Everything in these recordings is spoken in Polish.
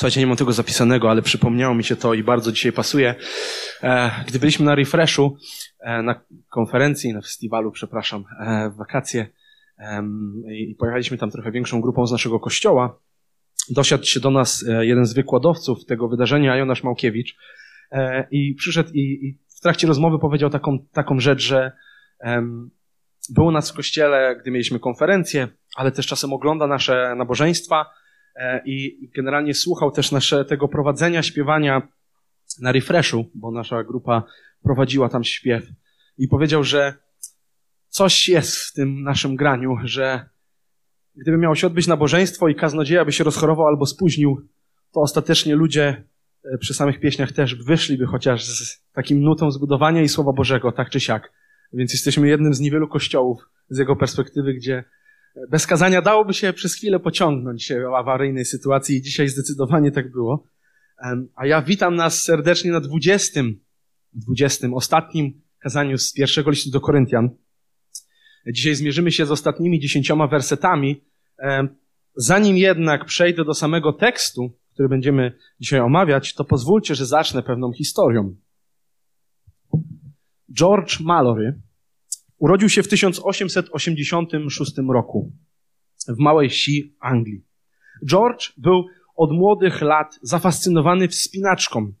Słuchajcie, nie mam tego zapisanego, ale przypomniało mi się to i bardzo dzisiaj pasuje. E, gdy byliśmy na Refreshu, e, na konferencji, na festiwalu, przepraszam, e, w wakacje i pojechaliśmy tam trochę większą grupą z naszego kościoła, dosiadł się do nas jeden z wykładowców tego wydarzenia, Jonasz Małkiewicz, i przyszedł i, w trakcie rozmowy powiedział taką, taką rzecz, że był u nas w kościele, gdy mieliśmy konferencję, ale też czasem ogląda nasze nabożeństwa, i generalnie słuchał też nasze, tego prowadzenia śpiewania na refreshu, bo nasza grupa prowadziła tam śpiew i powiedział, że coś jest w tym naszym graniu, że gdyby miało się odbyć nabożeństwo i kaznodzieja by się rozchorował albo spóźnił, to ostatecznie ludzie e, przy samych pieśniach też wyszliby chociaż z takim nutą zbudowania i Słowa Bożego, tak czy siak. Więc jesteśmy jednym z niewielu kościołów z jego perspektywy, gdzie bez kazania dałoby się przez chwilę pociągnąć w awaryjnej sytuacji i dzisiaj zdecydowanie tak było. A ja witam nas serdecznie na 20, 20 ostatnim kazaniu z pierwszego listu do Koryntian. Dzisiaj zmierzymy się z ostatnimi dziesięcioma wersetami. Zanim jednak przejdę do samego tekstu, który będziemy dzisiaj omawiać, to pozwólcie, że zacznę pewną historią. George Mallory Urodził się w 1886 roku w małej wsi Anglii. George był od młodych lat zafascynowany wspinaczką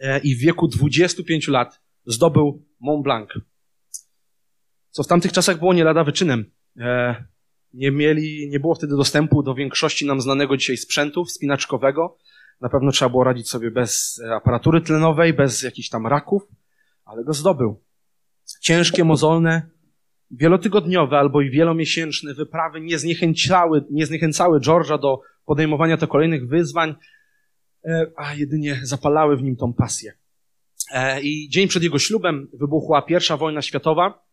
e, i w wieku 25 lat zdobył Mont Blanc. Co w tamtych czasach było nie lada wyczynem. E, nie mieli, nie było wtedy dostępu do większości nam znanego dzisiaj sprzętu wspinaczkowego. Na pewno trzeba było radzić sobie bez aparatury tlenowej, bez jakichś tam raków, ale go zdobył ciężkie, mozolne, wielotygodniowe albo i wielomiesięczne wyprawy nie zniechęcały, nie zniechęcały George'a do podejmowania to kolejnych wyzwań, e, a jedynie zapalały w nim tą pasję. E, I dzień przed jego ślubem wybuchła pierwsza wojna światowa,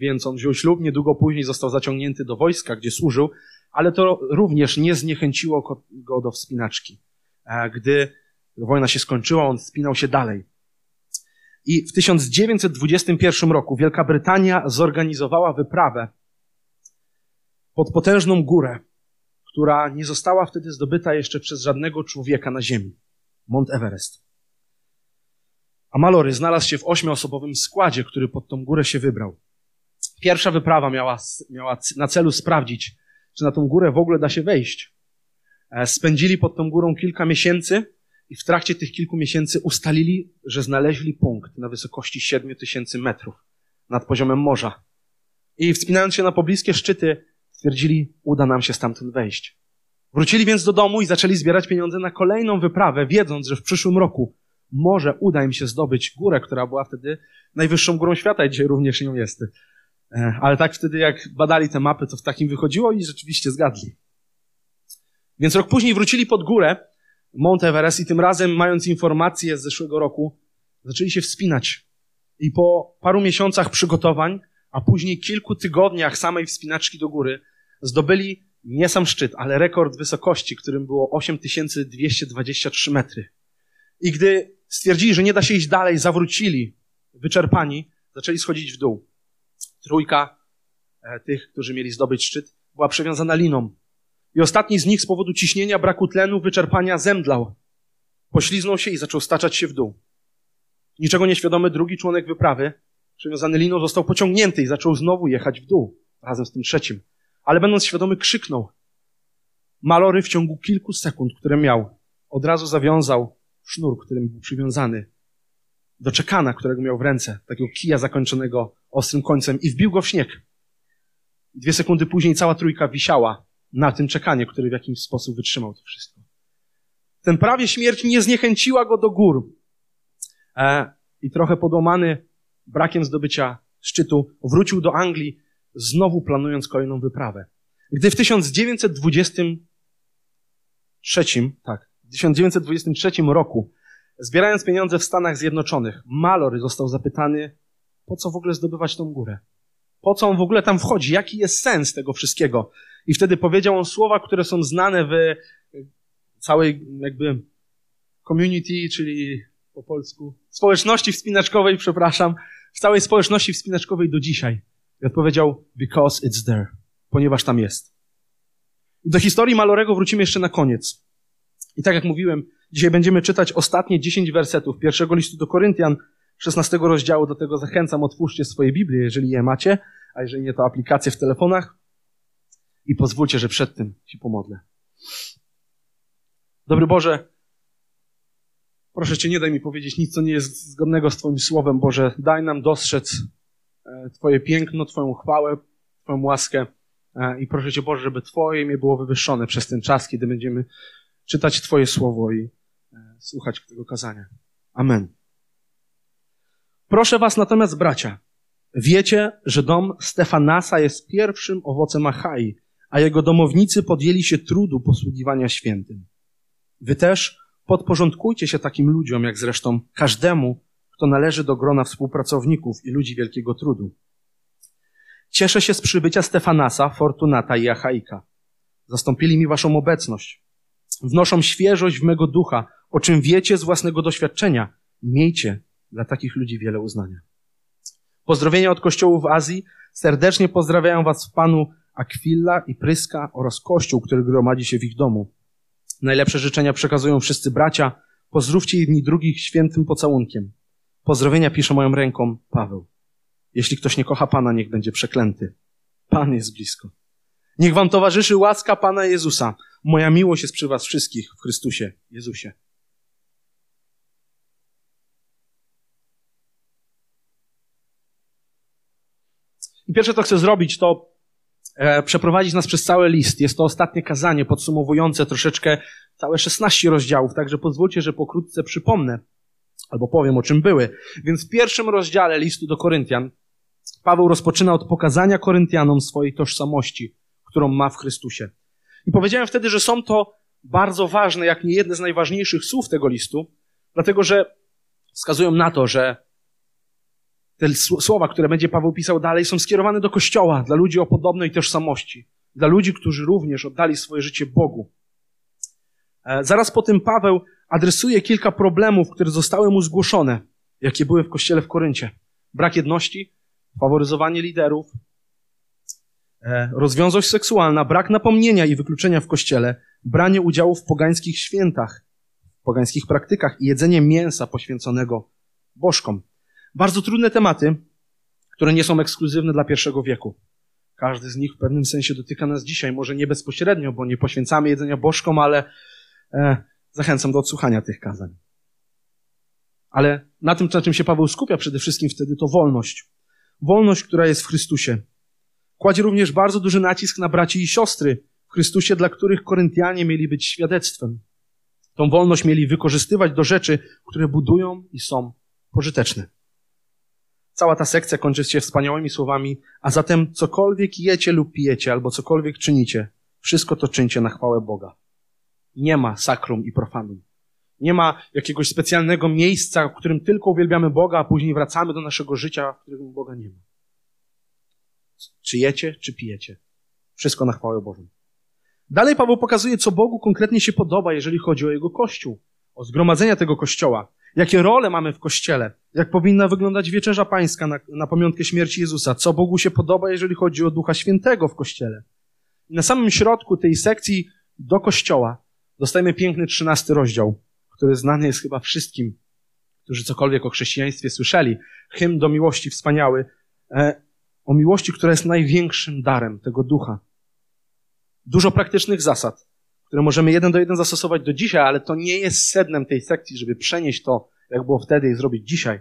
więc on wziął ślub, niedługo później został zaciągnięty do wojska, gdzie służył, ale to również nie zniechęciło go do wspinaczki. E, gdy wojna się skończyła, on wspinał się dalej. I w 1921 roku Wielka Brytania zorganizowała wyprawę pod potężną górę, która nie została wtedy zdobyta jeszcze przez żadnego człowieka na Ziemi. Mont Everest. A Malory znalazł się w ośmioosobowym składzie, który pod tą górę się wybrał. Pierwsza wyprawa miała, miała na celu sprawdzić, czy na tą górę w ogóle da się wejść. E, spędzili pod tą górą kilka miesięcy i w trakcie tych kilku miesięcy ustalili, że znaleźli punkt na wysokości 7 tysięcy metrów nad poziomem morza. I wspinając się na pobliskie szczyty, stwierdzili, uda nam się stamtąd wejść. Wrócili więc do domu i zaczęli zbierać pieniądze na kolejną wyprawę, wiedząc, że w przyszłym roku może uda im się zdobyć górę, która była wtedy najwyższą górą świata i dzisiaj również nią jest. E, ale tak wtedy, jak badali te mapy, to w takim wychodziło i rzeczywiście zgadli. Więc rok później wrócili pod górę Mount Everest i tym razem, mając informacje z zeszłego roku, zaczęli się wspinać. I po paru miesiącach przygotowań, a później kilku tygodniach samej wspinaczki do góry, zdobyli nie sam szczyt, ale rekord wysokości, którym było 8223 metry. I gdy stwierdzili, że nie da się iść dalej, zawrócili, wyczerpani, zaczęli schodzić w dół. Trójka e, tych, którzy mieli zdobyć szczyt, była przewiązana liną i ostatni z nich z powodu ciśnienia, braku tlenu, wyczerpania zemdlał. Pośliznął się i zaczął staczać się w dół. Niczego nieświadomy drugi członek wyprawy, przywiązany liną, został pociągnięty i zaczął znowu jechać w dół, razem z tym trzecim. Ale będąc świadomy, krzyknął. Malory w ciągu kilku sekund, które miał, od razu zawiązał sznur, którym był przywiązany do czekana, którego miał w ręce, takiego kija zakończonego ostrym końcem i wbił go w śnieg. Dwie sekundy później cała trójka wisiała na tym czekanie, który w jakiś sposób wytrzymał to wszystko. Ten prawie śmierć nie zniechęciła go do gór. E, I trochę podłamany brakiem zdobycia szczytu, wrócił do Anglii, znowu planując kolejną wyprawę. Gdy w 1923, tak, w 1923 roku, zbierając pieniądze w Stanach Zjednoczonych, Mallory został zapytany, po co w ogóle zdobywać tą górę? Po co on w ogóle tam wchodzi? Jaki jest sens tego wszystkiego? I wtedy powiedział on słowa, które są znane w całej jakby community, czyli po polsku społeczności wspinaczkowej, przepraszam, w całej społeczności wspinaczkowej do dzisiaj. I odpowiedział, because it's there, ponieważ tam jest. I do historii Malorego wrócimy jeszcze na koniec. I tak jak mówiłem, dzisiaj będziemy czytać ostatnie 10 wersetów pierwszego listu do Koryntian, 16 rozdziału, dlatego zachęcam, otwórzcie swoje Biblię, jeżeli je macie, a jeżeli nie, to aplikacje w telefonach i pozwólcie, że przed tym się pomodlę. Dobry Boże, proszę Cię, nie daj mi powiedzieć nic, co nie jest zgodnego z Twoim słowem, Boże. Daj nam dostrzec e, Twoje piękno, Twoją chwałę, Twoją łaskę e, i proszę Cię, Boże, żeby Twoje imię było wywyższone przez ten czas, kiedy będziemy czytać Twoje słowo i e, słuchać tego kazania. Amen. Proszę Was natomiast, bracia, wiecie, że dom Stefanasa jest pierwszym owocem Achai, a jego domownicy podjęli się trudu posługiwania świętym. Wy też podporządkujcie się takim ludziom, jak zresztą każdemu, kto należy do grona współpracowników i ludzi wielkiego trudu. Cieszę się z przybycia Stefanasa, Fortunata i Achaika. Zastąpili mi waszą obecność. Wnoszą świeżość w mego ducha, o czym wiecie z własnego doświadczenia. Miejcie dla takich ludzi wiele uznania. Pozdrowienia od kościołów w Azji. Serdecznie pozdrawiają was w Panu Aquilla i Pryska oraz Kościół, który gromadzi się w ich domu. Najlepsze życzenia przekazują wszyscy bracia. Pozdrówcie jedni drugich świętym pocałunkiem. Pozdrowienia pisze moją ręką Paweł. Jeśli ktoś nie kocha Pana, niech będzie przeklęty. Pan jest blisko. Niech wam towarzyszy łaska Pana Jezusa. Moja miłość jest przy was wszystkich w Chrystusie Jezusie. I pierwsze, co chcę zrobić, to przeprowadzić nas przez cały list. Jest to ostatnie kazanie podsumowujące troszeczkę całe 16 rozdziałów, także pozwólcie, że pokrótce przypomnę albo powiem, o czym były. Więc w pierwszym rozdziale listu do Koryntian Paweł rozpoczyna od pokazania Koryntianom swojej tożsamości, którą ma w Chrystusie. I powiedziałem wtedy, że są to bardzo ważne, jak nie jedne z najważniejszych słów tego listu, dlatego że wskazują na to, że te słowa, które będzie Paweł pisał dalej, są skierowane do Kościoła, dla ludzi o podobnej tożsamości, dla ludzi, którzy również oddali swoje życie Bogu. E, zaraz po tym Paweł adresuje kilka problemów, które zostały mu zgłoszone, jakie były w Kościele w Koryncie. Brak jedności, faworyzowanie liderów, e, rozwiązość seksualna, brak napomnienia i wykluczenia w Kościele, branie udziału w pogańskich świętach, w pogańskich praktykach i jedzenie mięsa poświęconego bożkom. Bardzo trudne tematy, które nie są ekskluzywne dla pierwszego wieku. Każdy z nich w pewnym sensie dotyka nas dzisiaj, może nie bezpośrednio, bo nie poświęcamy jedzenia bożkom, ale e, zachęcam do odsłuchania tych kazań. Ale na tym, na czym się Paweł skupia przede wszystkim wtedy, to wolność. Wolność, która jest w Chrystusie. Kładzie również bardzo duży nacisk na braci i siostry w Chrystusie, dla których Koryntianie mieli być świadectwem. Tą wolność mieli wykorzystywać do rzeczy, które budują i są pożyteczne. Cała ta sekcja kończy się wspaniałymi słowami, a zatem cokolwiek jecie lub pijecie, albo cokolwiek czynicie, wszystko to czyńcie na chwałę Boga. Nie ma sakrum i profanum. Nie ma jakiegoś specjalnego miejsca, w którym tylko uwielbiamy Boga, a później wracamy do naszego życia, w którym Boga nie ma. Czy jecie, czy pijecie. Wszystko na chwałę Bożą. Dalej Paweł pokazuje, co Bogu konkretnie się podoba, jeżeli chodzi o jego kościół, o zgromadzenia tego kościoła. Jakie role mamy w kościele? Jak powinna wyglądać wieczerza pańska na, na pamiątkę śmierci Jezusa? Co Bogu się podoba, jeżeli chodzi o Ducha Świętego w kościele? I na samym środku tej sekcji do kościoła dostajemy piękny trzynasty rozdział, który znany jest chyba wszystkim, którzy cokolwiek o chrześcijaństwie słyszeli. Hymn do miłości wspaniały, e, o miłości, która jest największym darem tego ducha. Dużo praktycznych zasad, które możemy jeden do jeden zastosować do dzisiaj, ale to nie jest sednem tej sekcji, żeby przenieść to, jak było wtedy i zrobić dzisiaj.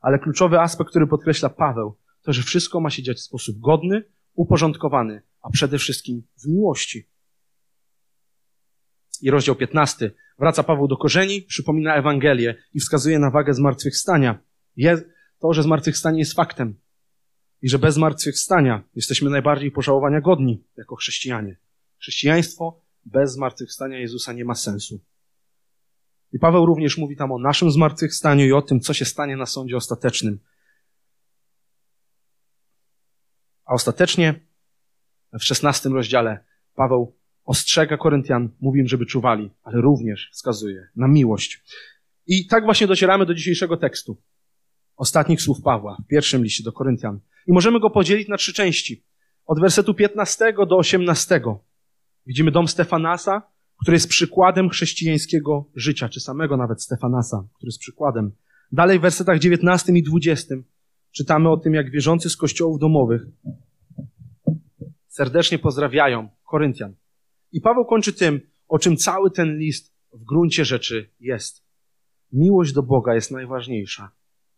Ale kluczowy aspekt, który podkreśla Paweł, to, że wszystko ma się dziać w sposób godny, uporządkowany, a przede wszystkim w miłości. I rozdział 15. Wraca Paweł do korzeni, przypomina Ewangelię i wskazuje na wagę zmartwychwstania. Jest to, że zmartwychwstanie jest faktem i że bez zmartwychwstania jesteśmy najbardziej pożałowania godni jako chrześcijanie. Chrześcijaństwo bez zmartwychwstania Jezusa nie ma sensu. I Paweł również mówi tam o naszym zmartwychwstaniu i o tym, co się stanie na sądzie ostatecznym. A ostatecznie w szesnastym rozdziale Paweł ostrzega Koryntian, mówi im, żeby czuwali, ale również wskazuje na miłość. I tak właśnie docieramy do dzisiejszego tekstu. Ostatnich słów Pawła w pierwszym liście do Koryntian. I możemy go podzielić na trzy części. Od wersetu 15 do 18. Widzimy dom Stefanasa, który jest przykładem chrześcijańskiego życia, czy samego nawet Stefanasa, który jest przykładem. Dalej w wersetach 19 i 20 czytamy o tym, jak wierzący z kościołów domowych serdecznie pozdrawiają Koryntian. I Paweł kończy tym, o czym cały ten list w gruncie rzeczy jest. Miłość do Boga jest najważniejsza,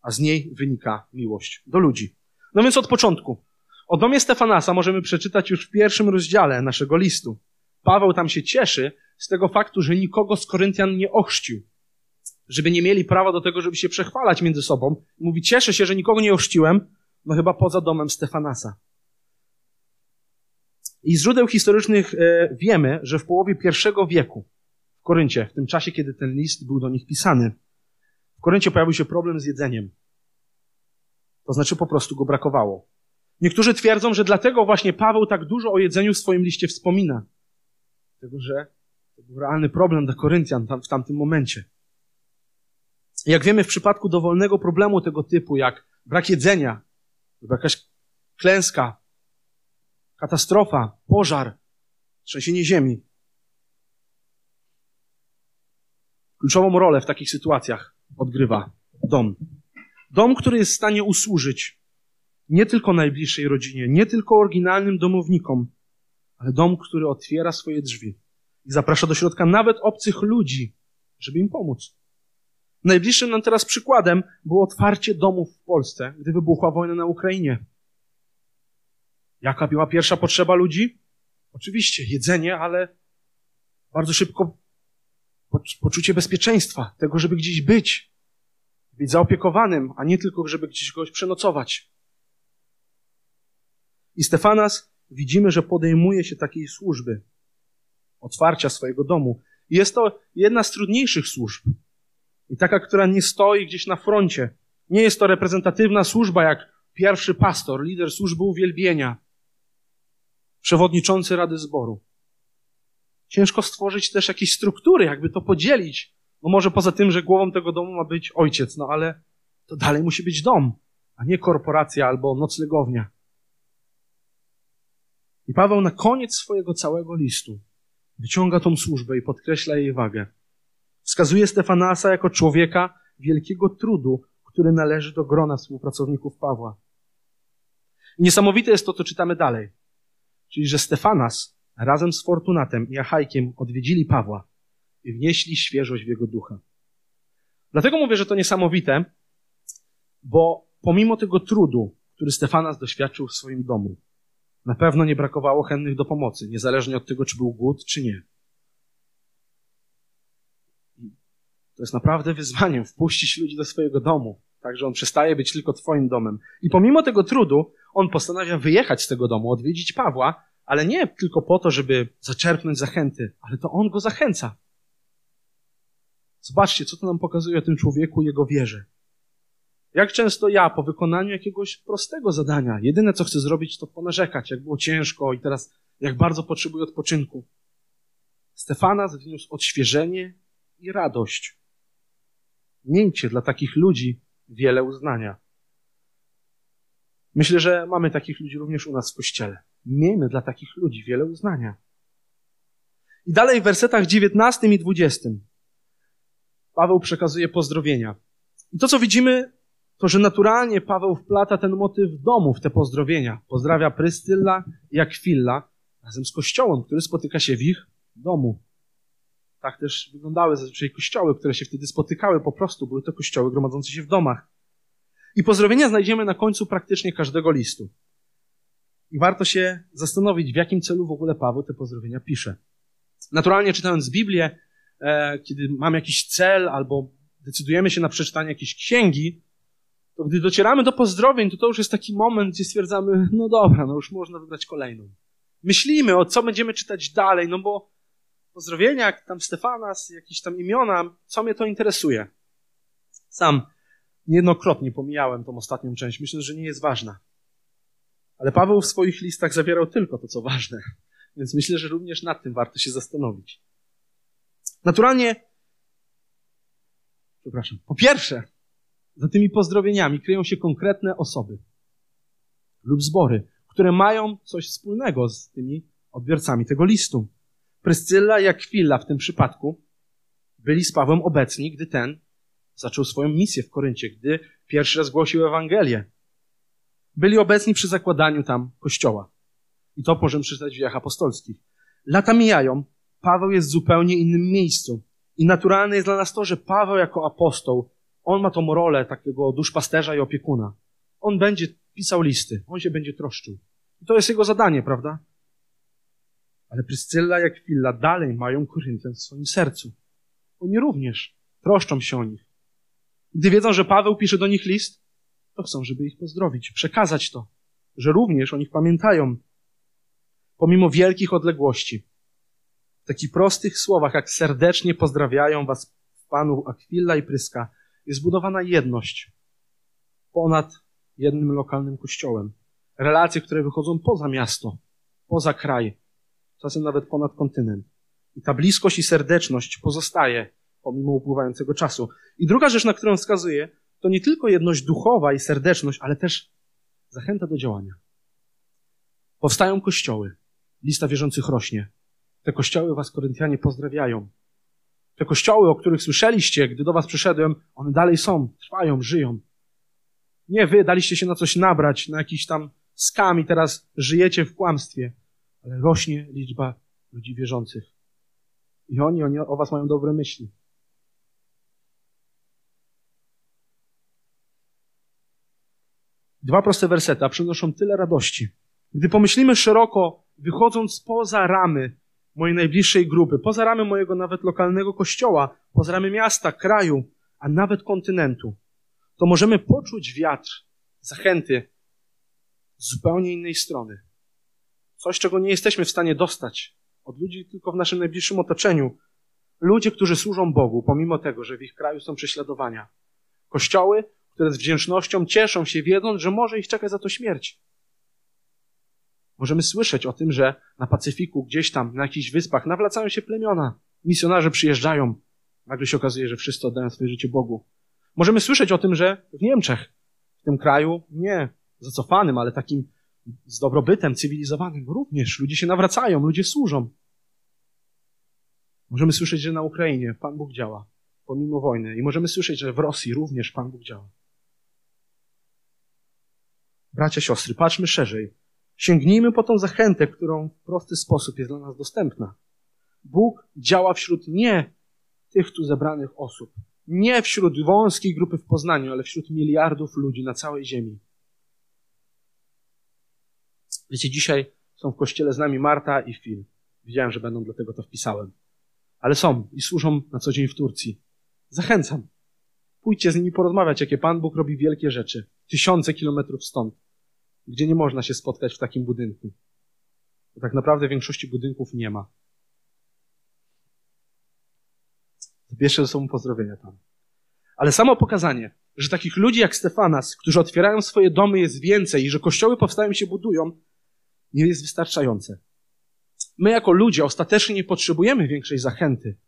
a z niej wynika miłość do ludzi. No więc od początku. O domie Stefanasa możemy przeczytać już w pierwszym rozdziale naszego listu. Paweł tam się cieszy z tego faktu, że nikogo z Koryntian nie ochrzcił. Żeby nie mieli prawa do tego, żeby się przechwalać między sobą. Mówi, cieszę się, że nikogo nie ochrzciłem, no chyba poza domem Stefanasa. I z źródeł historycznych e, wiemy, że w połowie pierwszego wieku w Koryncie, w tym czasie, kiedy ten list był do nich pisany, w Koryncie pojawił się problem z jedzeniem. To znaczy po prostu go brakowało. Niektórzy twierdzą, że dlatego właśnie Paweł tak dużo o jedzeniu w swoim liście wspomina. Dlatego, że to był realny problem dla Koryntian tam, w tamtym momencie. Jak wiemy, w przypadku dowolnego problemu tego typu, jak brak jedzenia, lub jakaś klęska, katastrofa, pożar, trzęsienie ziemi, kluczową rolę w takich sytuacjach odgrywa dom. Dom, który jest w stanie usłużyć nie tylko najbliższej rodzinie, nie tylko oryginalnym domownikom, ale dom, który otwiera swoje drzwi i zaprasza do środka nawet obcych ludzi, żeby im pomóc. Najbliższym nam teraz przykładem było otwarcie domów w Polsce, gdy wybuchła wojna na Ukrainie. Jaka była pierwsza potrzeba ludzi? Oczywiście jedzenie, ale bardzo szybko poczucie bezpieczeństwa, tego, żeby gdzieś być, być zaopiekowanym, a nie tylko, żeby gdzieś kogoś przenocować. I Stefanas widzimy, że podejmuje się takiej służby, otwarcia swojego domu. Jest to jedna z trudniejszych służb. I taka, która nie stoi gdzieś na froncie. Nie jest to reprezentatywna służba jak pierwszy pastor, lider służby uwielbienia, przewodniczący Rady Zboru. Ciężko stworzyć też jakieś struktury, jakby to podzielić. No może poza tym, że głową tego domu ma być ojciec, no ale to dalej musi być dom, a nie korporacja albo noclegownia. I Paweł na koniec swojego całego listu wyciąga tą służbę i podkreśla jej wagę. Wskazuje Stefanasa jako człowieka wielkiego trudu, który należy do grona współpracowników Pawła. I niesamowite jest to, co czytamy dalej. Czyli, że Stefanas razem z Fortunatem i Achajkiem odwiedzili Pawła i wnieśli świeżość w jego ducha. Dlatego mówię, że to niesamowite, bo pomimo tego trudu, który Stefanas doświadczył w swoim domu, na pewno nie brakowało chętnych do pomocy, niezależnie od tego, czy był głód, czy nie. To jest naprawdę wyzwaniem wpuścić ludzi do swojego domu, tak że on przestaje być tylko twoim domem. I pomimo tego trudu, on postanawia wyjechać z tego domu, odwiedzić Pawła, ale nie tylko po to, żeby zaczerpnąć zachęty, ale to on go zachęca. Zobaczcie, co to nam pokazuje o tym człowieku jego wierze. Jak często ja po wykonaniu jakiegoś prostego zadania, jedyne co chcę zrobić, to ponarzekać, jak było ciężko i teraz jak bardzo potrzebuję odpoczynku. Stefana wniósł odświeżenie i radość. Miejcie dla takich ludzi wiele uznania. Myślę, że mamy takich ludzi również u nas w kościele. Miejmy dla takich ludzi wiele uznania. I dalej w wersetach 19 i 20 Paweł przekazuje pozdrowienia. I to, co widzimy, to, że naturalnie Paweł wplata ten motyw domu w te pozdrowienia. Pozdrawia Prystylla i Akwilla razem z kościołem, który spotyka się w ich domu. Tak też wyglądały zazwyczaj kościoły, które się wtedy spotykały po prostu. Były to kościoły gromadzące się w domach. I pozdrowienia znajdziemy na końcu praktycznie każdego listu. I warto się zastanowić, w jakim celu w ogóle Paweł te pozdrowienia pisze. Naturalnie czytając Biblię, e, kiedy mam jakiś cel albo decydujemy się na przeczytanie jakiejś księgi, to gdy docieramy do pozdrowień, to to już jest taki moment, gdzie stwierdzamy, no dobra, no już można wybrać kolejną. Myślimy, o co będziemy czytać dalej, no bo pozdrowienia, jak tam Stefanas, jakieś tam imiona, co mnie to interesuje. Sam niejednokrotnie pomijałem tą ostatnią część. Myślę, że nie jest ważna. Ale Paweł w swoich listach zawierał tylko to, co ważne. Więc myślę, że również nad tym warto się zastanowić. Naturalnie, przepraszam, po pierwsze, za tymi pozdrowieniami kryją się konkretne osoby lub zbory, które mają coś wspólnego z tymi odbiorcami tego listu. Pryscylla jak Chwila w tym przypadku byli z Pawłem obecni, gdy ten zaczął swoją misję w Koryncie, gdy pierwszy raz głosił Ewangelię. Byli obecni przy zakładaniu tam kościoła. I to możemy przeczytać w dziejach apostolskich. Lata mijają, Paweł jest w zupełnie innym miejscu. I naturalne jest dla nas to, że Paweł jako apostoł, on ma tą rolę takiego duszpasterza i opiekuna. On będzie pisał listy, on się będzie troszczył. I to jest jego zadanie, prawda? Ale Pryscylla jak Chwila dalej mają Koryntian w swoim sercu. Oni również troszczą się o nich. Gdy wiedzą, że Paweł pisze do nich list, to chcą, żeby ich pozdrowić, przekazać to, że również o nich pamiętają, pomimo wielkich odległości. W takich prostych słowach, jak serdecznie pozdrawiają was Panu Akwilla i Pryska, jest budowana jedność ponad jednym lokalnym kościołem. Relacje, które wychodzą poza miasto, poza kraj, czasem nawet ponad kontynent. I ta bliskość i serdeczność pozostaje pomimo upływającego czasu. I druga rzecz, na którą wskazuję, to nie tylko jedność duchowa i serdeczność, ale też zachęta do działania. Powstają kościoły. Lista wierzących rośnie. Te kościoły was, Koryntianie, pozdrawiają. Te kościoły, o których słyszeliście, gdy do was przyszedłem, one dalej są, trwają, żyją. Nie wy daliście się na coś nabrać, na jakiś tam skam i teraz żyjecie w kłamstwie, ale rośnie liczba ludzi wierzących. I oni, oni o was mają dobre myśli. Dwa proste wersety, przynoszą tyle radości. Gdy pomyślimy szeroko, wychodząc poza ramy mojej najbliższej grupy, poza ramy mojego nawet lokalnego kościoła, poza ramy miasta, kraju, a nawet kontynentu, to możemy poczuć wiatr zachęty z zupełnie innej strony. Coś, czego nie jesteśmy w stanie dostać od ludzi tylko w naszym najbliższym otoczeniu. Ludzie, którzy służą Bogu, pomimo tego, że w ich kraju są prześladowania. Kościoły, które z wdzięcznością cieszą się, wiedząc, że może ich czekać za to śmierć. Możemy słyszeć o tym, że na Pacyfiku, gdzieś tam, na jakichś wyspach, nawracają się plemiona. Misjonarze przyjeżdżają. Nagle się okazuje, że wszyscy oddają swoje życie Bogu. Możemy słyszeć o tym, że w Niemczech, w tym kraju, nie zacofanym, ale takim z dobrobytem cywilizowanym, również ludzie się nawracają, ludzie służą. Możemy słyszeć, że na Ukrainie Pan Bóg działa, pomimo wojny. I możemy słyszeć, że w Rosji również Pan Bóg działa. Bracia, siostry, patrzmy szerzej. Sięgnijmy po tą zachętę, którą w prosty sposób jest dla nas dostępna. Bóg działa wśród nie tych tu zebranych osób, nie wśród wąskiej grupy w Poznaniu, ale wśród miliardów ludzi na całej ziemi. Wiecie, dzisiaj są w kościele z nami Marta i Phil. Wiedziałem, że będą, dlatego to wpisałem. Ale są i służą na co dzień w Turcji. Zachęcam. Pójdźcie z nimi porozmawiać, jakie Pan Bóg robi wielkie rzeczy. Tysiące kilometrów stąd, gdzie nie można się spotkać w takim budynku. Bo tak naprawdę większości budynków nie ma. Zabierzcie ze sobą pozdrowienia tam. Ale samo pokazanie, że takich ludzi jak Stefanas, którzy otwierają swoje domy, jest więcej i że kościoły powstają i się budują, nie jest wystarczające. My jako ludzie ostatecznie nie potrzebujemy większej zachęty.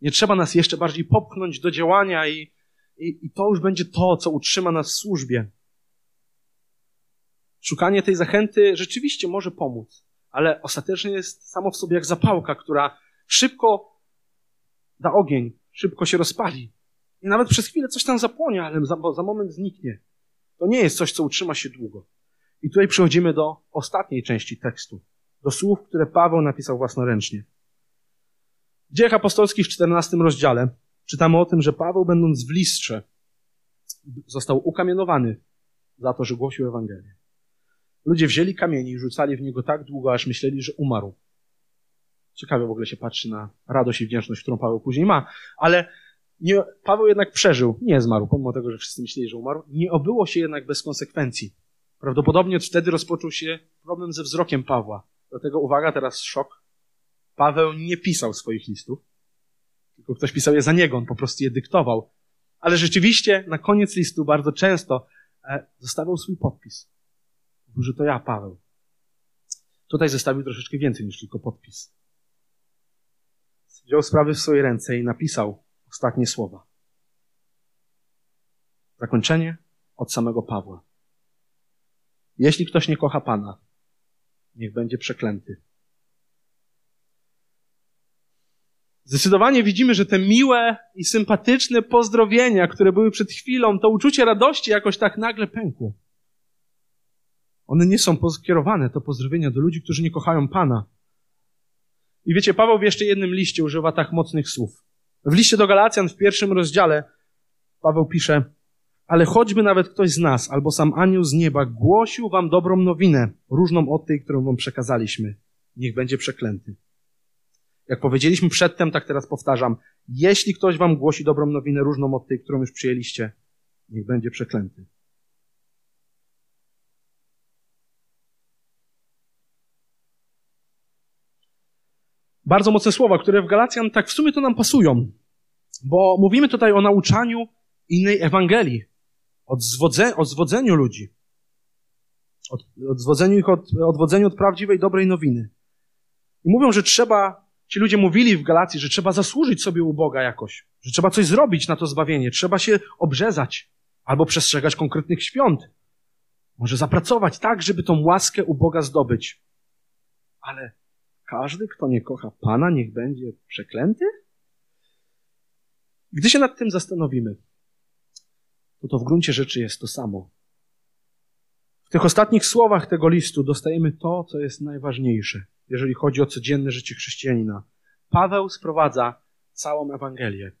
Nie trzeba nas jeszcze bardziej popchnąć do działania i, i, i to już będzie to, co utrzyma nas w służbie. Szukanie tej zachęty rzeczywiście może pomóc, ale ostatecznie jest samo w sobie jak zapałka, która szybko da ogień, szybko się rozpali. I nawet przez chwilę coś tam zapłonie, ale za, za moment zniknie. To nie jest coś, co utrzyma się długo. I tutaj przechodzimy do ostatniej części tekstu, do słów, które Paweł napisał własnoręcznie. W dziejach apostolskich w 14 rozdziale czytamy o tym, że Paweł, będąc w listrze, został ukamienowany za to, że głosił Ewangelię. Ludzie wzięli kamienie i rzucali w niego tak długo, aż myśleli, że umarł. Ciekawie w ogóle się patrzy na radość i wdzięczność, którą Paweł później ma, ale nie, Paweł jednak przeżył, nie zmarł, pomimo tego, że wszyscy myśleli, że umarł. Nie obyło się jednak bez konsekwencji. Prawdopodobnie wtedy rozpoczął się problem ze wzrokiem Pawła. Dlatego uwaga, teraz szok. Paweł nie pisał swoich listów, tylko ktoś pisał je za niego, on po prostu je dyktował. Ale rzeczywiście na koniec listu bardzo często e, zostawiał swój podpis. Że to ja, Paweł. Tutaj zostawił troszeczkę więcej niż tylko podpis. Wziął sprawy w swoje ręce i napisał ostatnie słowa. Zakończenie od samego Pawła. Jeśli ktoś nie kocha Pana, niech będzie przeklęty. Zdecydowanie widzimy, że te miłe i sympatyczne pozdrowienia, które były przed chwilą, to uczucie radości jakoś tak nagle pękło. One nie są skierowane, to pozdrowienia do ludzi, którzy nie kochają Pana. I wiecie, Paweł w jeszcze jednym liście używa tak mocnych słów. W liście do Galacjan w pierwszym rozdziale Paweł pisze, ale choćby nawet ktoś z nas, albo sam anioł z nieba głosił wam dobrą nowinę, różną od tej, którą wam przekazaliśmy, niech będzie przeklęty. Jak powiedzieliśmy przedtem, tak teraz powtarzam, jeśli ktoś wam głosi dobrą nowinę, różną od tej, którą już przyjęliście, niech będzie przeklęty. Bardzo mocne słowa, które w Galacjan tak w sumie to nam pasują, bo mówimy tutaj o nauczaniu innej Ewangelii, odzwodze, odzwodzeniu ludzi, od, odzwodzeniu ich od, odwodzeniu od prawdziwej, dobrej nowiny. I mówią, że trzeba, ci ludzie mówili w Galacji, że trzeba zasłużyć sobie u Boga jakoś, że trzeba coś zrobić na to zbawienie, trzeba się obrzezać albo przestrzegać konkretnych świąt. Może zapracować tak, żeby tą łaskę u Boga zdobyć. Ale każdy, kto nie kocha Pana, niech będzie przeklęty? Gdy się nad tym zastanowimy, to to w gruncie rzeczy jest to samo. W tych ostatnich słowach tego listu dostajemy to, co jest najważniejsze, jeżeli chodzi o codzienne życie chrześcijanina. Paweł sprowadza całą Ewangelię,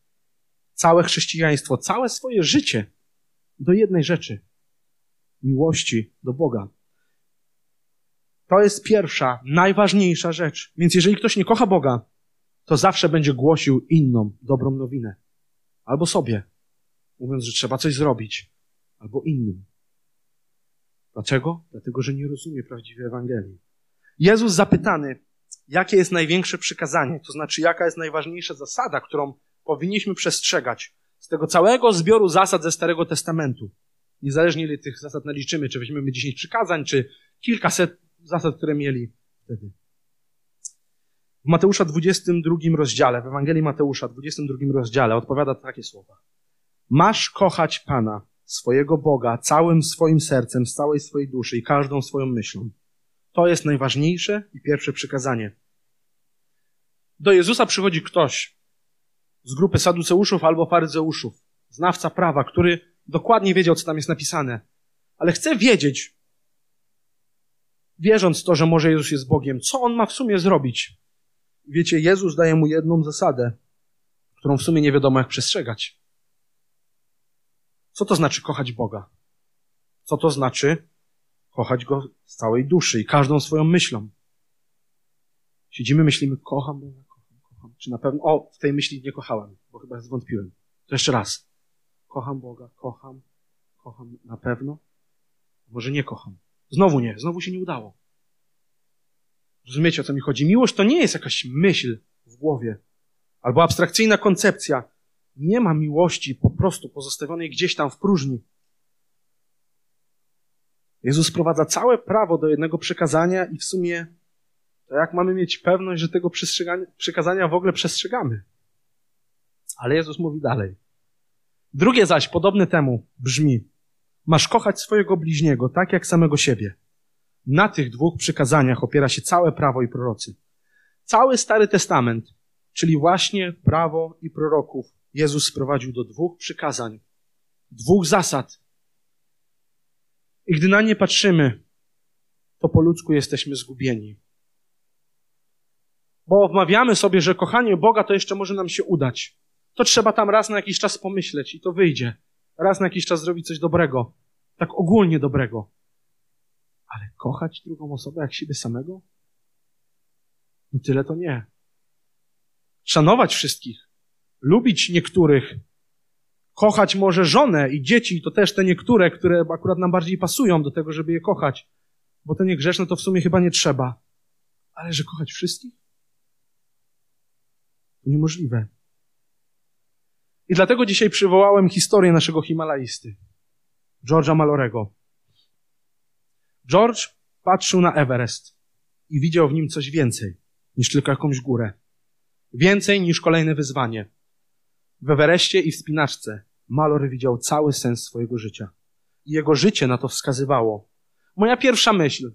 całe chrześcijaństwo, całe swoje życie do jednej rzeczy miłości do Boga. To jest pierwsza, najważniejsza rzecz. Więc jeżeli ktoś nie kocha Boga, to zawsze będzie głosił inną dobrą nowinę. Albo sobie, mówiąc, że trzeba coś zrobić, albo innym. Dlaczego? Dlatego, że nie rozumie prawdziwej Ewangelii. Jezus zapytany, jakie jest największe przykazanie, to znaczy jaka jest najważniejsza zasada, którą powinniśmy przestrzegać z tego całego zbioru zasad ze Starego Testamentu. Niezależnie ile tych zasad naliczymy, czy weźmiemy 10 przykazań, czy kilkaset zasad, które mieli wtedy. W Mateusza 22 rozdziale, w Ewangelii Mateusza 22 rozdziale odpowiada takie słowa. Masz kochać Pana, swojego Boga, całym swoim sercem, z całej swojej duszy i każdą swoją myślą. To jest najważniejsze i pierwsze przykazanie. Do Jezusa przychodzi ktoś z grupy saduceuszów albo faryzeuszów, znawca prawa, który dokładnie wiedział, co tam jest napisane, ale chce wiedzieć, wierząc to, że może Jezus jest Bogiem, co on ma w sumie zrobić? Wiecie, Jezus daje mu jedną zasadę, którą w sumie nie wiadomo jak przestrzegać. Co to znaczy kochać Boga? Co to znaczy kochać Go z całej duszy i każdą swoją myślą? Siedzimy, myślimy, kocham Boga, kocham, kocham. Czy na pewno, o, w tej myśli nie kochałem, bo chyba zwątpiłem. To jeszcze raz. Kocham Boga, kocham, kocham na pewno. Może nie kocham. Znowu nie, znowu się nie udało. Rozumiecie, o co mi chodzi? Miłość to nie jest jakaś myśl w głowie albo abstrakcyjna koncepcja. Nie ma miłości po prostu pozostawionej gdzieś tam w próżni. Jezus wprowadza całe prawo do jednego przekazania i w sumie to jak mamy mieć pewność, że tego przekazania w ogóle przestrzegamy? Ale Jezus mówi dalej. Drugie zaś, podobne temu, brzmi: Masz kochać swojego bliźniego tak jak samego siebie. Na tych dwóch przykazaniach opiera się całe prawo i prorocy. Cały Stary Testament, czyli właśnie prawo i proroków, Jezus sprowadził do dwóch przykazań, dwóch zasad. I gdy na nie patrzymy, to po ludzku jesteśmy zgubieni. Bo wmawiamy sobie, że kochanie Boga to jeszcze może nam się udać. To trzeba tam raz na jakiś czas pomyśleć i to wyjdzie raz na jakiś czas zrobić coś dobrego, tak ogólnie dobrego. Ale kochać drugą osobę jak siebie samego? No tyle to nie. Szanować wszystkich, lubić niektórych, kochać może żonę i dzieci, to też te niektóre, które akurat nam bardziej pasują do tego, żeby je kochać, bo te niegrzeczne to w sumie chyba nie trzeba. Ale że kochać wszystkich? To niemożliwe. I dlatego dzisiaj przywołałem historię naszego Himalajsty, George'a Malorego. George patrzył na Everest i widział w nim coś więcej niż tylko jakąś górę. Więcej niż kolejne wyzwanie. W Everestie i w spinaczce Malor widział cały sens swojego życia. I jego życie na to wskazywało. Moja pierwsza myśl,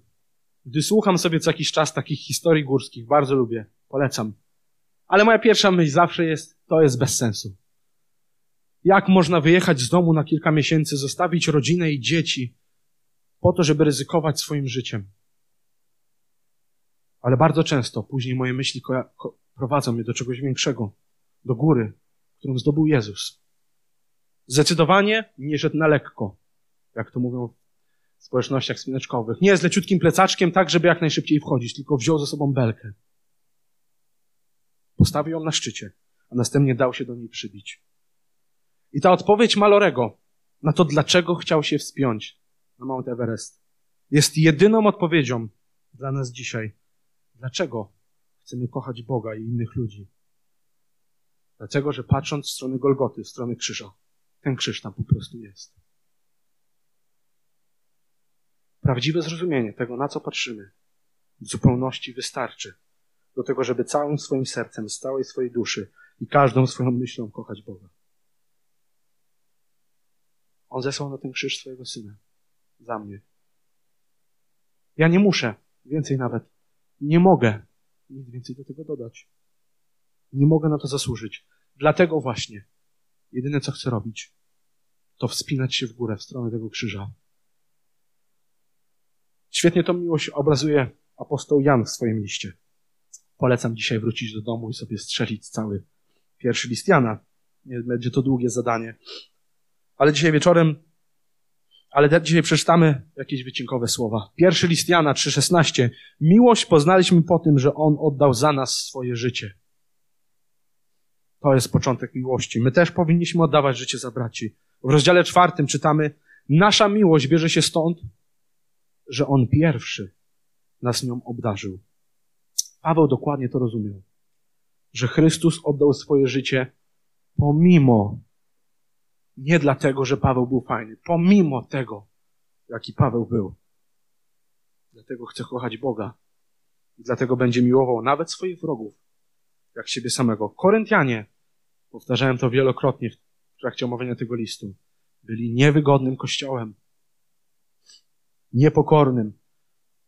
gdy słucham sobie co jakiś czas takich historii górskich, bardzo lubię, polecam. Ale moja pierwsza myśl zawsze jest, to jest bez sensu. Jak można wyjechać z domu na kilka miesięcy, zostawić rodzinę i dzieci po to, żeby ryzykować swoim życiem? Ale bardzo często później moje myśli prowadzą mnie do czegoś większego, do góry, którą zdobył Jezus. Zdecydowanie nie szedł na lekko, jak to mówią w społecznościach spineczkowych. Nie z leciutkim plecaczkiem, tak, żeby jak najszybciej wchodzić, tylko wziął ze sobą belkę. Postawił ją na szczycie, a następnie dał się do niej przybić. I ta odpowiedź Malorego na to, dlaczego chciał się wspiąć na Mount Everest, jest jedyną odpowiedzią dla nas dzisiaj. Dlaczego chcemy kochać Boga i innych ludzi? Dlatego, że patrząc w stronę Golgoty, w stronę krzyża, ten krzyż tam po prostu jest. Prawdziwe zrozumienie tego, na co patrzymy, w zupełności wystarczy do tego, żeby całym swoim sercem, z całej swojej duszy i każdą swoją myślą kochać Boga. On zesłał na ten krzyż swojego syna. Za mnie. Ja nie muszę, więcej nawet, nie mogę nic więcej do tego dodać. Nie mogę na to zasłużyć. Dlatego właśnie jedyne, co chcę robić, to wspinać się w górę, w stronę tego krzyża. Świetnie tą miłość obrazuje apostoł Jan w swoim liście. Polecam dzisiaj wrócić do domu i sobie strzelić cały pierwszy list Jana. Będzie to długie zadanie. Ale dzisiaj wieczorem, ale dzisiaj przeczytamy jakieś wycinkowe słowa. Pierwszy list Jana 3,16. Miłość poznaliśmy po tym, że On oddał za nas swoje życie. To jest początek miłości. My też powinniśmy oddawać życie za braci. W rozdziale czwartym czytamy, nasza miłość bierze się stąd, że On pierwszy nas nią obdarzył. Paweł dokładnie to rozumiał, że Chrystus oddał swoje życie pomimo, nie dlatego, że Paweł był fajny, pomimo tego, jaki Paweł był. Dlatego chce kochać Boga i dlatego będzie miłował nawet swoich wrogów, jak siebie samego. Koryntianie, powtarzałem to wielokrotnie w trakcie omawiania tego listu, byli niewygodnym kościołem, niepokornym,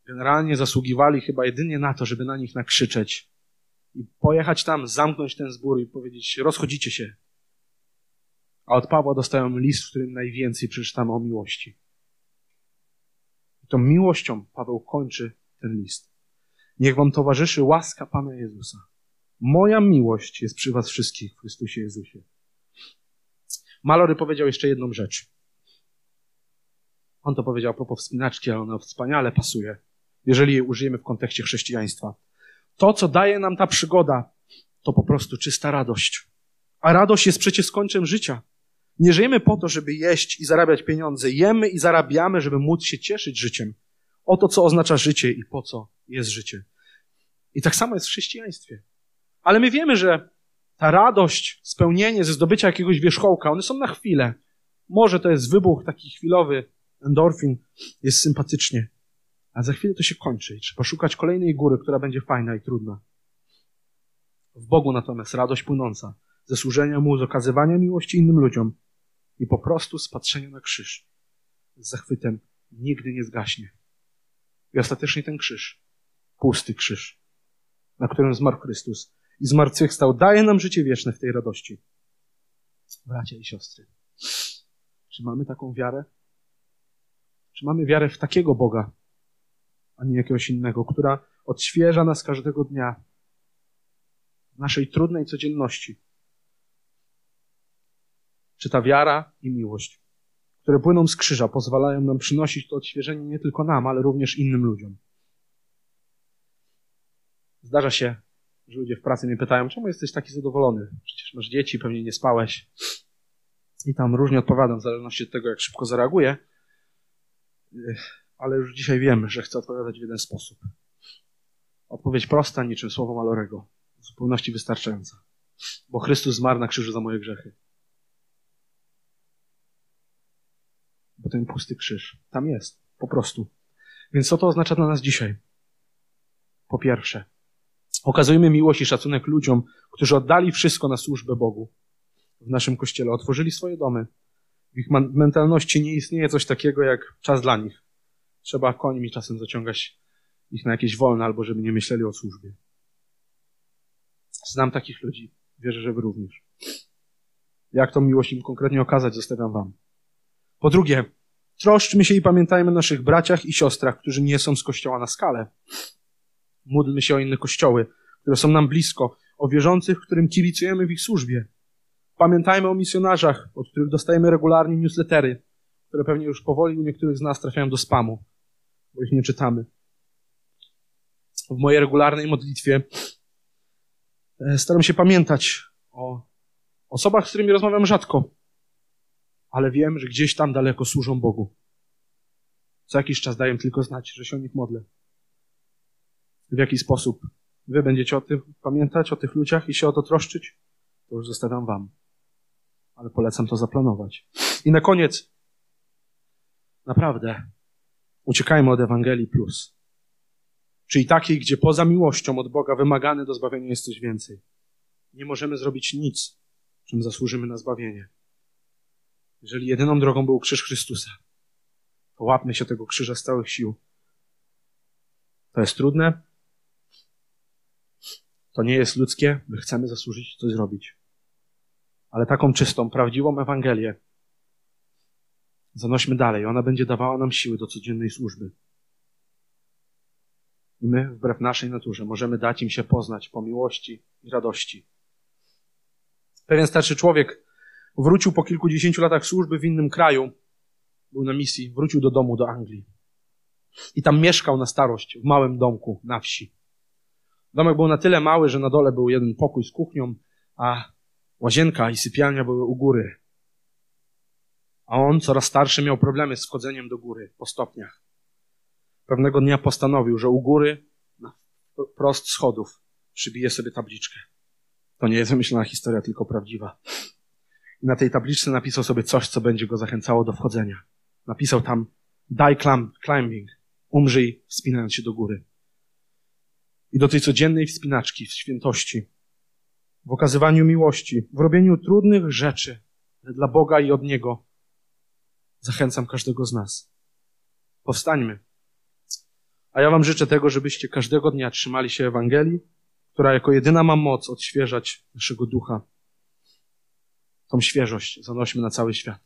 generalnie zasługiwali chyba jedynie na to, żeby na nich nakrzyczeć i pojechać tam, zamknąć ten zbór i powiedzieć, rozchodzicie się. A od Pawła dostają list, w którym najwięcej przeczytamy o miłości. I tą miłością Paweł kończy ten list. Niech wam towarzyszy łaska Pana Jezusa. Moja miłość jest przy was wszystkich w Chrystusie Jezusie. Malory powiedział jeszcze jedną rzecz. On to powiedział a wspinaczki, ale ona wspaniale pasuje jeżeli je użyjemy w kontekście chrześcijaństwa. To, co daje nam ta przygoda, to po prostu czysta radość. A radość jest przecież końcem życia. Nie żyjemy po to, żeby jeść i zarabiać pieniądze. Jemy i zarabiamy, żeby móc się cieszyć życiem. O to, co oznacza życie i po co jest życie. I tak samo jest w chrześcijaństwie. Ale my wiemy, że ta radość, spełnienie ze zdobycia jakiegoś wierzchołka, one są na chwilę. Może to jest wybuch taki chwilowy, endorfin, jest sympatycznie. A za chwilę to się kończy i trzeba szukać kolejnej góry, która będzie fajna i trudna. W Bogu natomiast radość płynąca ze służenia Mu, z okazywania miłości innym ludziom i po prostu z patrzenia na krzyż z zachwytem nigdy nie zgaśnie. I ostatecznie ten krzyż, pusty krzyż, na którym zmarł Chrystus i zmartwychwstał, daje nam życie wieczne w tej radości. Bracia i siostry, czy mamy taką wiarę? Czy mamy wiarę w takiego Boga, a nie jakiegoś innego, która odświeża nas każdego dnia w naszej trudnej codzienności. Czy ta wiara i miłość, które płyną z krzyża, pozwalają nam przynosić to odświeżenie nie tylko nam, ale również innym ludziom. Zdarza się, że ludzie w pracy mnie pytają, czemu jesteś taki zadowolony? Przecież masz dzieci, pewnie nie spałeś. I tam różnie odpowiadam, w zależności od tego, jak szybko zareaguję ale już dzisiaj wiemy, że chcę odpowiadać w jeden sposób. Odpowiedź prosta, niczym słowo Malorego, w zupełności wystarczająca. Bo Chrystus zmarł na krzyżu za moje grzechy. Bo ten pusty krzyż tam jest, po prostu. Więc co to oznacza dla nas dzisiaj? Po pierwsze, okazujmy miłość i szacunek ludziom, którzy oddali wszystko na służbę Bogu w naszym kościele, otworzyli swoje domy. W ich mentalności nie istnieje coś takiego jak czas dla nich. Trzeba końmi czasem zaciągać ich na jakieś wolne, albo żeby nie myśleli o służbie. Znam takich ludzi. Wierzę, że wy również. Jak tą miłość im konkretnie okazać, zostawiam wam. Po drugie, troszczmy się i pamiętajmy o naszych braciach i siostrach, którzy nie są z kościoła na skalę. Módlmy się o inne kościoły, które są nam blisko, o wierzących, którym kibicujemy w ich służbie. Pamiętajmy o misjonarzach, od których dostajemy regularnie newslettery, które pewnie już powoli u niektórych z nas trafiają do spamu, bo ich nie czytamy. W mojej regularnej modlitwie e, staram się pamiętać o osobach, z którymi rozmawiam rzadko, ale wiem, że gdzieś tam daleko służą Bogu. Co jakiś czas daję tylko znać, że się o nich modlę. W jaki sposób wy będziecie o tym pamiętać, o tych ludziach i się o to troszczyć, to już zostawiam wam. Ale polecam to zaplanować. I na koniec, naprawdę, uciekajmy od Ewangelii Plus. Czyli takiej, gdzie poza miłością od Boga wymagany do zbawienia jest coś więcej. Nie możemy zrobić nic, czym zasłużymy na zbawienie. Jeżeli jedyną drogą był krzyż Chrystusa, to łapmy się tego krzyża z całych sił. To jest trudne. To nie jest ludzkie. My chcemy zasłużyć coś zrobić. Ale taką czystą, prawdziwą Ewangelię zanośmy dalej. Ona będzie dawała nam siły do codziennej służby. I my, wbrew naszej naturze, możemy dać im się poznać po miłości i radości. Pewien starszy człowiek wrócił po kilkudziesięciu latach służby w innym kraju, był na misji, wrócił do domu do Anglii. I tam mieszkał na starość, w małym domku na wsi. Domek był na tyle mały, że na dole był jeden pokój z kuchnią, a łazienka i sypialnia były u góry. A on, coraz starszy, miał problemy z wchodzeniem do góry po stopniach. Pewnego dnia postanowił, że u góry, na prost schodów, przybije sobie tabliczkę. To nie jest wymyślona historia, tylko prawdziwa. I na tej tabliczce napisał sobie coś, co będzie go zachęcało do wchodzenia. Napisał tam die climbing, umrzyj wspinając się do góry. I do tej codziennej wspinaczki, w świętości, w okazywaniu miłości, w robieniu trudnych rzeczy dla Boga i od Niego, zachęcam każdego z nas. Powstańmy. A ja Wam życzę tego, żebyście każdego dnia trzymali się Ewangelii, która jako jedyna ma moc odświeżać naszego ducha tą świeżość zanośmy na cały świat.